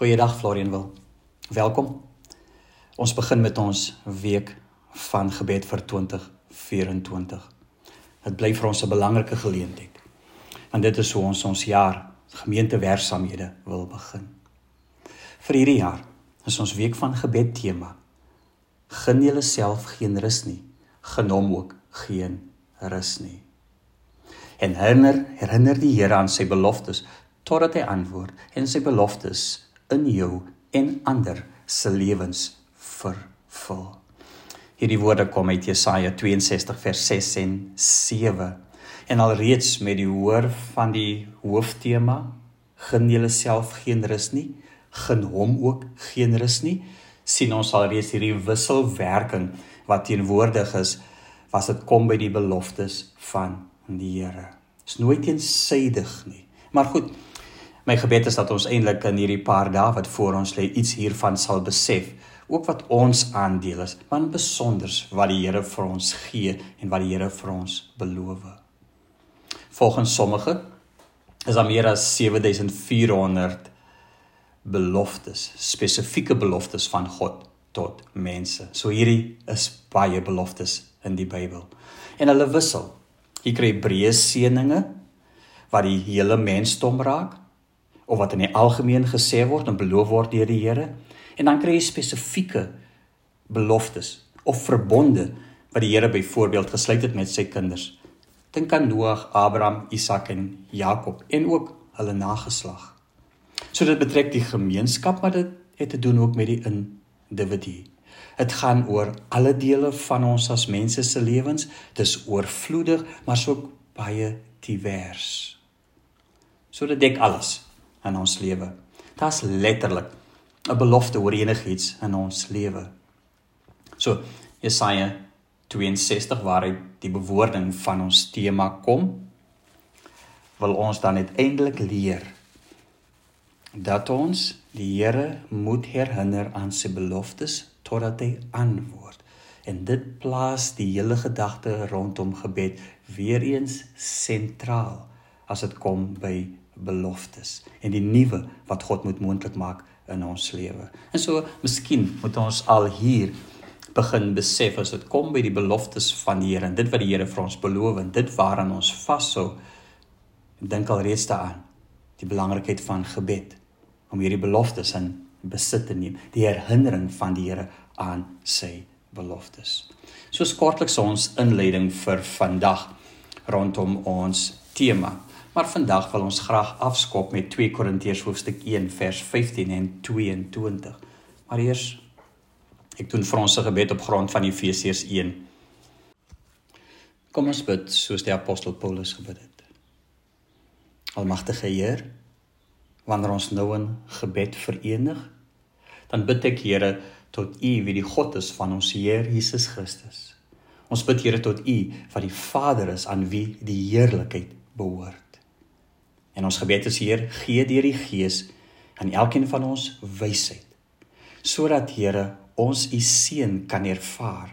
Goeiedag Florian wil. Welkom. Ons begin met ons week van gebed vir 2024. Dit bly vir ons 'n belangrike geleentheid. Want dit is hoe ons ons jaar gemeentewerksamehede wil begin. Vir hierdie jaar is ons week van gebed tema: Gun jouself geen rus nie, gun hom ook geen rus nie. En herinner herinner die Here aan sy beloftes totdat hy antwoord en sy beloftes in jou en ander se lewens vervul. Hierdie woorde kom uit Jesaja 62 vers 6 en 7. En alreeds met die hoor van die hooftema gen jouself geen rus nie, gen hom ook geen rus nie, sien ons alreeds hierdie wisselwerking wat teenwoordig is was dit kom by die beloftes van die Here. Is nooit teensydig nie. Maar goed, My gebed is dat ons eintlik in hierdie paar dae wat voor ons lê iets hiervan sal besef, ook wat ons aandeel is, maar besonder wat die Here vir ons gee en wat die Here vir ons beloof. Volgens sommige is daar meer as 7400 beloftes, spesifieke beloftes van God tot mense. So hierdie is baie beloftes in die Bybel. En hulle wissel. Jy kry Hebreë seëninge wat die hele mensdom raak of wat in die algemeen gesê word en beloof word deur die Here en dan kry jy spesifieke beloftes of verbonde wat die Here byvoorbeeld gesluit het met sy kinders. Dink aan Noag, Abraham, Isak en Jakob en ook hulle nageslag. So dit betrek die gemeenskap, maar dit het te doen ook met die individu. Dit gaan oor alle dele van ons as mense se lewens. Dis oorvloedig, maar ook baie divers. So dit dek alles in ons lewe. Dit's letterlik 'n belofte oor enigiets in ons lewe. So Jesaja 62 waar hy die bewoording van ons tema kom, wil ons dan uiteindelik leer dat ons die Here moet herinner aan sy beloftes totdat hy antwoord. En dit plaas die hele gedagte rondom gebed weer eens sentraal as dit kom by beloftes en die nuwe wat God moet moontlik maak in ons lewe. En so, miskien moet ons al hier begin besef as dit kom by die beloftes van die Here en dit wat die Here vir ons beloof en dit waaraan ons vashou. Dink al reeds daaraan die belangrikheid van gebed om hierdie beloftes in besit te neem, die herinnering van die Here aan sy beloftes. So kortliks ons inleiding vir vandag rondom ons tema Maar vandag wil ons graag afskop met 2 Korintiërs hoofstuk 1 vers 15 en 22. Maar eers ek doen vir ons 'n gebed op grond van Efesiërs 1. Kom ons bid soos die apostel Paulus gebid het. Almagtige Heer, wanneer ons nou in gebed verenig, dan bid ek Here tot U wie die God is van ons Heer Jesus Christus. Ons bid Here tot U wat die Vader is aan wie die heerlikheid behoort. En ons gebed is Heer, gee deur die Gees aan elkeen van ons wysheid sodat Here ons u seën kan ervaar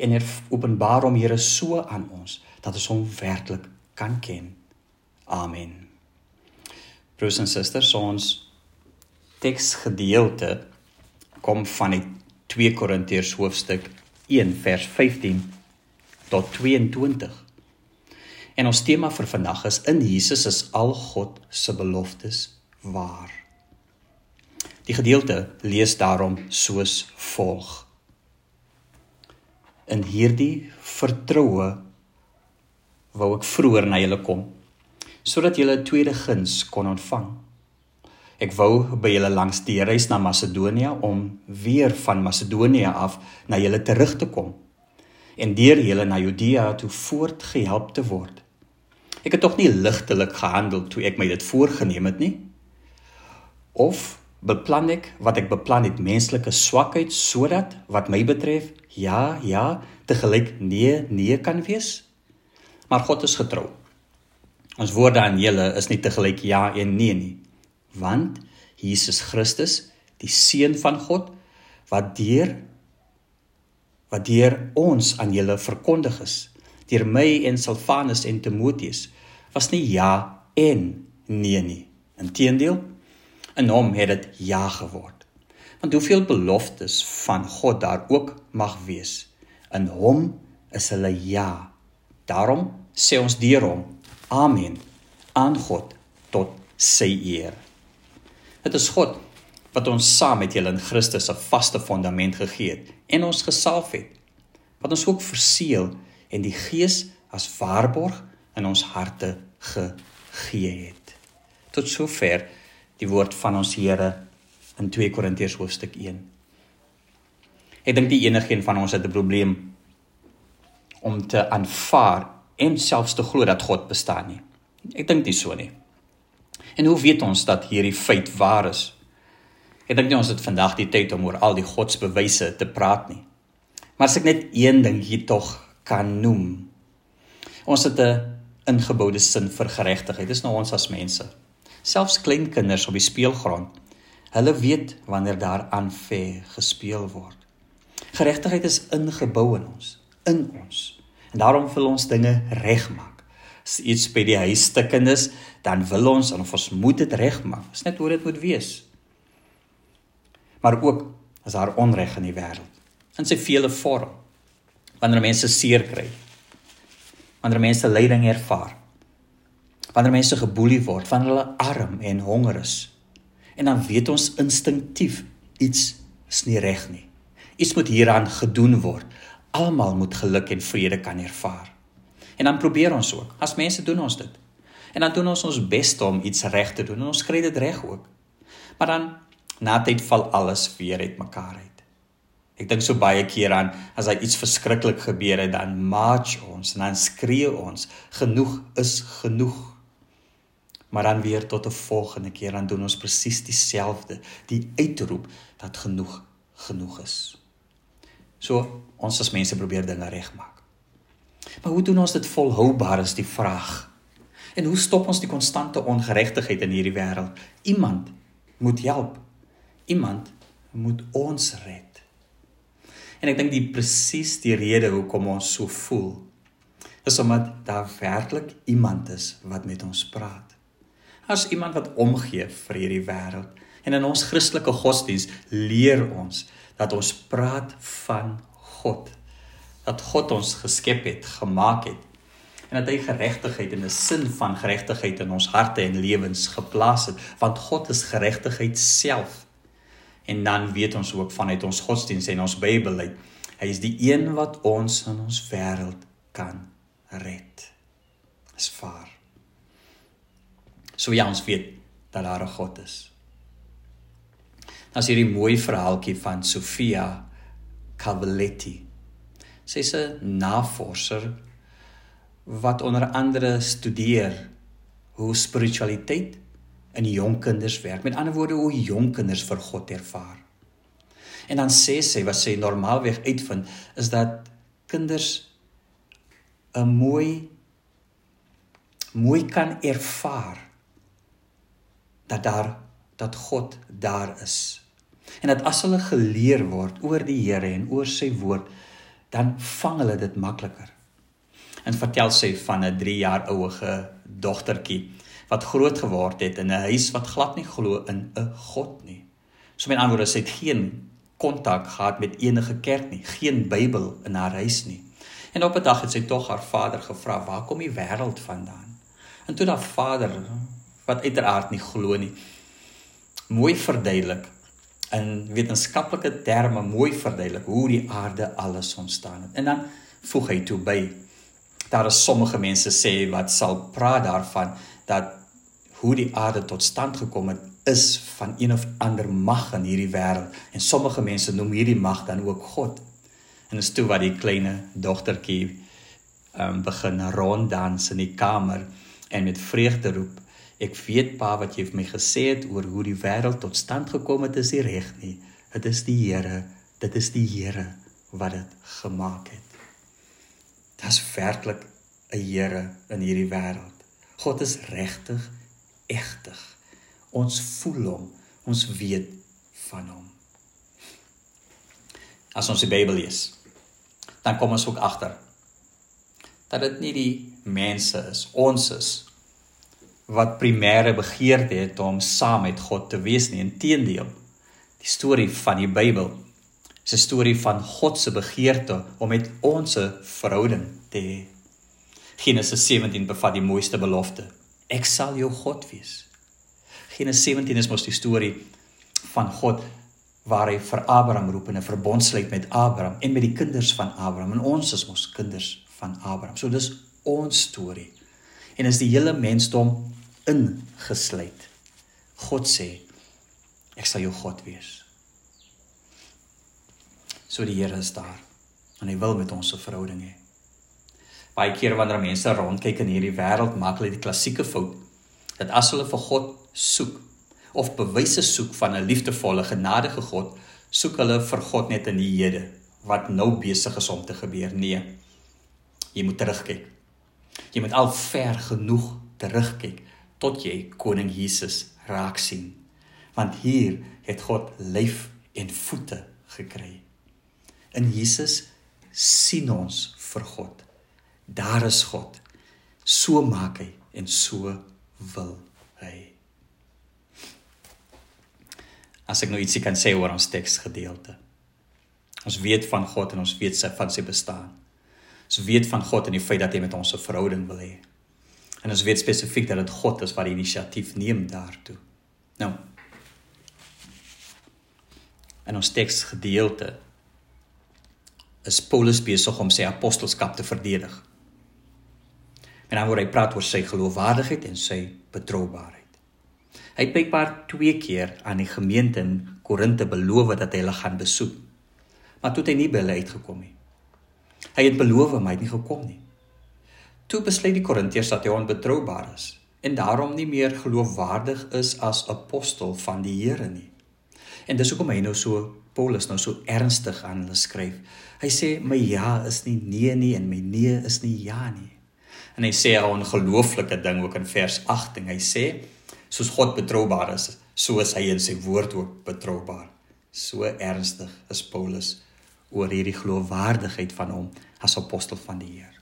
en er openbaar hom Here so aan ons dat ons hom werklik kan ken. Amen. Broers en susters, ons teksgedeelte kom van die 2 Korintiërs hoofstuk 1 vers 15 tot 22. En ons tema vir vandag is in Jesus is al God se beloftes waar. Die gedeelte lees daarom soos volg. In hierdie vertroue wou ek vroeër na julle kom sodat julle 'n tweede guns kon ontvang. Ek wou by julle langs die reis na Macedonië om weer van Macedonië af na julle terug te kom en deur julle na Judea toe voortgehelp te word. Ek het tog nie ligtelik gehandel toe ek my dit voorgenem het nie. Of beplan ek wat ek beplan het menslike swakheid sodat wat my betref ja ja te gelyk nee nee kan wees. Maar God is getrou. Ons woorde aan julle is nie te gelyk ja en nee nie. Want Jesus Christus, die seun van God wat deur wat deur ons aan julle verkondig is deur my en Silvanus en Timoteus was nie ja en nee nie. Inteendeel, In hom het dit ja geword. Want hoeveel beloftes van God daar ook mag wees, in hom is hulle ja. Daarom sê ons deur hom amen aan God tot sy eer. Dit is God wat ons saam met julle in Christus 'n vaste fondament gegee het en ons gesalf het. Wat ons ook verseël en die Gees as waarborg in ons harte gegee het. Tot sover die woord van ons Here in 2 Korintiërs hoofstuk 1. Ek dink die enigeen van ons het 'n probleem om te aanvaar en selfs te glo dat God bestaan nie. Ek dink nie so nie. En hoe weet ons dat hierdie feit waar is? Ek dink nie ons het vandag die tyd om oor al die godsbewyse te praat nie. Maar as ek net een ding hier tog kan noem. Ons het 'n ingeboude sin vir geregtigheid. Dis nou ons as mense. Selfs klein kinders op die speelgrond, hulle weet wanneer daar aanve gespeel word. Geregtigheid is ingebou in ons, in ons. En daarom wil ons dinge regmaak. As iets by die huis stikkend is, dan wil ons en ons moet dit regmaak. Dis net hoe dit moet wees. Maar ook as daar onreg in die wêreld, in sy vele vorm, wanneer mense seer kry, wanneer mense lyding ervaar, wanneer mense geboelie word, wanneer hulle arm en honger is, en dan weet ons instinktief iets is nie reg nie. Iets moet hieraan gedoen word almal moet geluk en vrede kan ervaar. En dan probeer ons ook. As mense doen ons dit. En dan doen ons ons bes om iets reg te doen en ons kry dit reg ook. Maar dan na tyd val alles weer uitmekaar uit. Ek dink so baie keer aan as hy iets verskriklik gebeur het, dan march ons en dan skree ons, genoeg is genoeg. Maar dan weer tot 'n volgende keer dan doen ons presies dieselfde, die uitroep dat genoeg genoeg is. So ons as mense probeer dinge regmaak. Maar hoe doen ons dit volhoubaar is die vraag. En hoe stop ons die konstante ongeregtigheid in hierdie wêreld? Iemand moet help. Iemand moet ons red. En ek dink die presies die rede hoekom ons so voel is omdat daar werklik iemand is wat met ons praat. As iemand wat omgee vir hierdie wêreld en in ons Christelike godsdiens leer ons dat ons praat van God. Dat God ons geskep het, gemaak het en dat hy geregtigheid en 'n sin van geregtigheid in ons harte en lewens geplaas het, want God is geregtigheid self. En dan weet ons ook vanuit ons godsdiens en ons Bybel uit, hy is die een wat ons in ons wêreld kan red. Is vaar. So ja, ons weet dat daar 'n God is. As hierdie mooi verhaaltjie van Sofia Cavalletti. Sy's 'n navorser wat onder andere studeer hoe spiritualiteit in jong kinders werk. Met ander woorde hoe jong kinders vir God ervaar. En dan sê sy wat sy normaalweg uitvind is dat kinders 'n mooi mooi kan ervaar dat daar dat God daar is en dat as hulle geleer word oor die Here en oor sy woord, dan vang hulle dit makliker. En vertel sy van 'n 3 jaar ouige dogtertjie wat groot geword het in 'n huis wat glad nie glo in 'n God nie. So met ander woorde, sy het geen kontak gehad met enige kerk nie, geen Bybel in haar huis nie. En op 'n dag het sy tog haar vader gevra, "Waar kom die wêreld vandaan?" En toe haar vader, wat uiteraard nie glo nie, mooi verduidelik in wetenskaplike terme mooi verduidelik hoe die aarde alles ontstaan het. En dan voeg hy toe by daar is sommige mense sê wat sal praat daarvan dat hoe die aarde tot stand gekom het is van een of ander mag in hierdie wêreld en sommige mense noem hierdie mag dan ook God. En dis toe wat die kleine dogtertjie um, begin ronddans in die kamer en met vreugde roep Ek weet pa wat jy vir my gesê het oor hoe die wêreld tot stand gekom het is reg nie. Dit is die Here. Dit is die Here wat dit gemaak het. Daar's werklik 'n Here in hierdie wêreld. God is regtig egtig. Ons voel hom. Ons weet van hom. As ons die Bybel lees, dan kom ons ook agter dat dit nie die mense is, ons is wat primêre begeerte het om saam met God te wees nie. Inteendeel, die storie van die Bybel is 'n storie van God se begeerte om met ons 'n verhouding te hê. Genesis 17 bevat die mooiste belofte. Ek sal jou God wees. Genesis 17 is mos die storie van God waar hy vir Abraham roep en 'n verbond sluit met Abraham en met die kinders van Abraham en ons is mos kinders van Abraham. So dis ons storie. En is die hele mensdom ingesluit. God sê ek sal jou God wees. So die Here is daar en hy wil met ons 'n verhouding hê. Baie kere wanneer mense rondkyk in hierdie wêreld, maak hulle die klassieke fout dat as hulle vir God soek of bewyse soek van 'n liefdevolle, genadige God, soek hulle vir God net in die hede wat nou besig is om te gebeur. Nee. Jy moet terugkyk. Jy moet al ver genoeg terugkyk tot jy koning Jesus raak sien. Want hier het God lyf en voete gekry. In Jesus sien ons vir God. Daar is God. So maak hy en so wil hy. As ek nou ietsie kan sê oor ons teksgedeelte. Ons weet van God en ons weet sy van sy bestaan. Ons weet van God en die feit dat hy met ons 'n verhouding wil hê. En ons weet spesifiek dat dit God is wat die inisiatief neem daartoe. Nou. In ons teksgedeelte is Paulus besig om sy apostelskap te verdedig. En dan word hy praat oor sy geloofwaardigheid en sy betroubaarheid. Hy het bykbaar twee keer aan die gemeente in Korinte beloof dat hy hulle gaan besoek. Maar toe het hy nie by hulle uitgekom nie. Hy het beloof maar hy het nie gekom nie. Toe besluit die Korintiërs dat hy onbetroubaar is en daarom nie meer geloofwaardig is as apostel van die Here nie. En dis hoekom hy nou so Paulus nou so ernstig aan hulle skryf. Hy sê my ja is nie nee nie en my nee is nie ja nie. En hy sê 'n ongelooflike ding ook in vers 8 en hy sê soos God betroubaar is, so is hy in sy woord ook betroubaar. So ernstig is Paulus oor hierdie geloofwaardigheid van hom as apostel van die Here.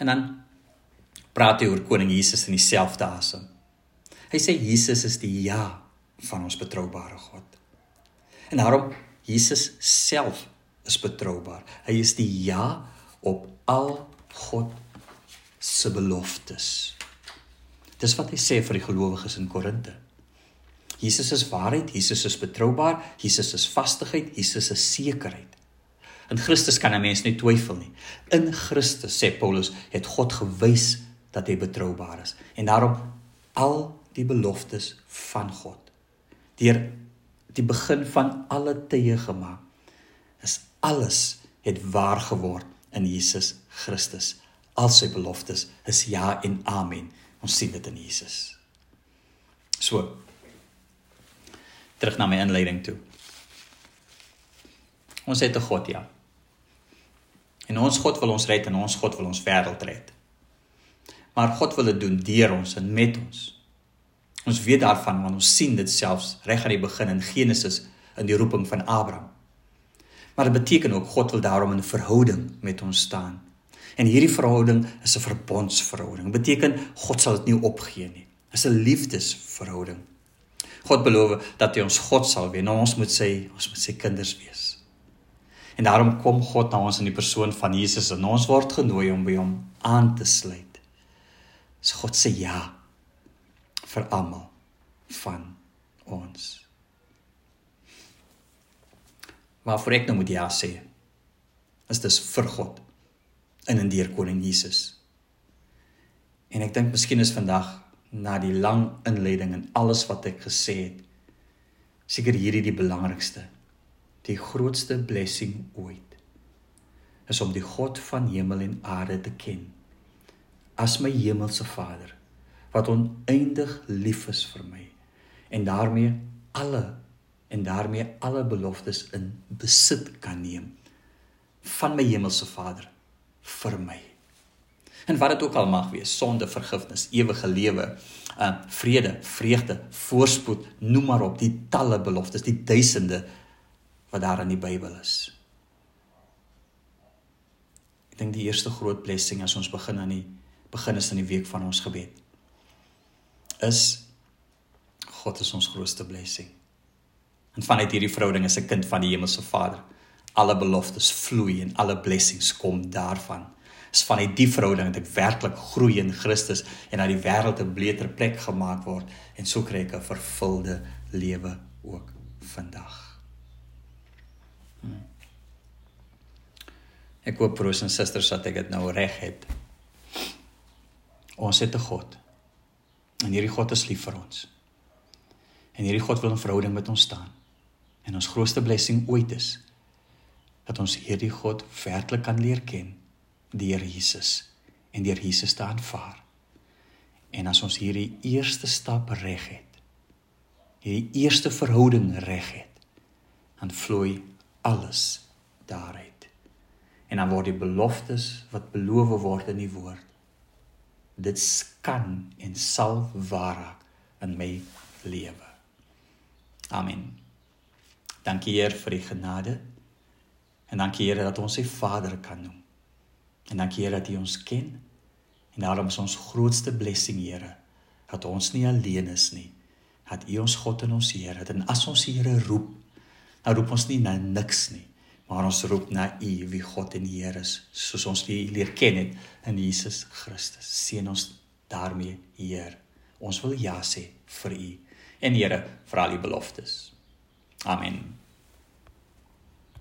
En dan praat hy oor koning Jesus in dieselfde asem. Hy sê Jesus is die ja van ons betroubare God. En daarom Jesus self is betroubaar. Hy is die ja op al God se beloftes. Dis wat hy sê vir die gelowiges in Korinte. Jesus is waarheid, Jesus is betroubaar, Jesus is vastigheid, Jesus is sekerheid. In Christus kan 'n mens nie twyfel nie. In Christus sê Paulus het God gewys dat hy betroubaar is en daarom al die beloftes van God deur die begin van alle tye gemaak is alles het waar geword in Jesus Christus. Al sy beloftes is ja en amen. Ons sien dit in Jesus. So terug na my inleiding toe. Ons het 'n God, ja. En ons God wil ons red en ons God wil ons wêreld red. Maar God wil dit doen deur ons en met ons. Ons weet daarvan want ons sien dit selfs reg aan die begin in Genesis in die roeping van Abraham. Maar dit beteken ook God wil daarom 'n verhouding met ons staan. En hierdie verhouding is 'n verbondsverhouding. Dit beteken God sal dit nie opgee nie. Dit is 'n liefdesverhouding. God beloof dat hy ons God sal wees. Nou ons moet sy ons moet sy kinders wees. En daarom kom God na ons in die persoon van Jesus en ons word genooi om by hom aan te sluit. Dis God se ja vir almal van ons. Waarvoor ek nou moet ja sê? Is dis vir God in en deur koning Jesus. En ek dink miskien is vandag na die lang inleiding en alles wat ek gesê het, seker hierdie die belangrikste die grootste blessing ooit is om die God van hemel en aarde te ken as my hemelse Vader wat oneindig lief is vir my en daarmee alle en daarmee alle beloftes in besit kan neem van my hemelse Vader vir my. En wat dit ook al mag wees, sonde, vergifnis, ewige lewe, uh vrede, vreugde, voorspoed, noem maar op, die talle beloftes, die duisende wat daar in die Bybel is. Ek dink die eerste groot blessing as ons begin aan die begin is in die week van ons gebed. is God is ons grootste blessing. En vanuit hierdie verhouding is 'n kind van die hemelse Vader. Alle beloftes vloei en alle blessings kom daarvan. Is van die verhouding dat ek werklik groei in Christus en dat die wêreld 'n beter plek gemaak word en so kry ek 'n vervulde lewe ook vandag. Hmm. Ek hoop broers en susters dat ek dit nou reg het. Ons het 'n God. En hierdie God is lief vir ons. En hierdie God wil 'n verhouding met ons staan. En ons grootste blessing ooit is dat ons hierdie God werklik kan leer ken deur Jesus en deur Jesus te aanvaar. En as ons hierdie eerste stap reg het, hierdie eerste verhouding reg het, dan vloei alles daaruit. En dan word die beloftes wat beloof word in die woord dit kan en sal waar in my lewe. Amen. Dankie Heer vir die genade. En dankie Here dat ons U Vader kan noem. En dankie Here dat U ons ken. En daarom is ons grootste blessing Here dat ons nie alleen is nie. Dat U ons God en ons Here, dat as ons die Here roep, dan roep ons nie na niks nie, maar ons roep na U wie God en Heer is, soos ons U leer ken het in Jesus Christus. Seën ons daarmee, Heer. Ons wil ja sê vir U en Here vir al die beloftes. Amen.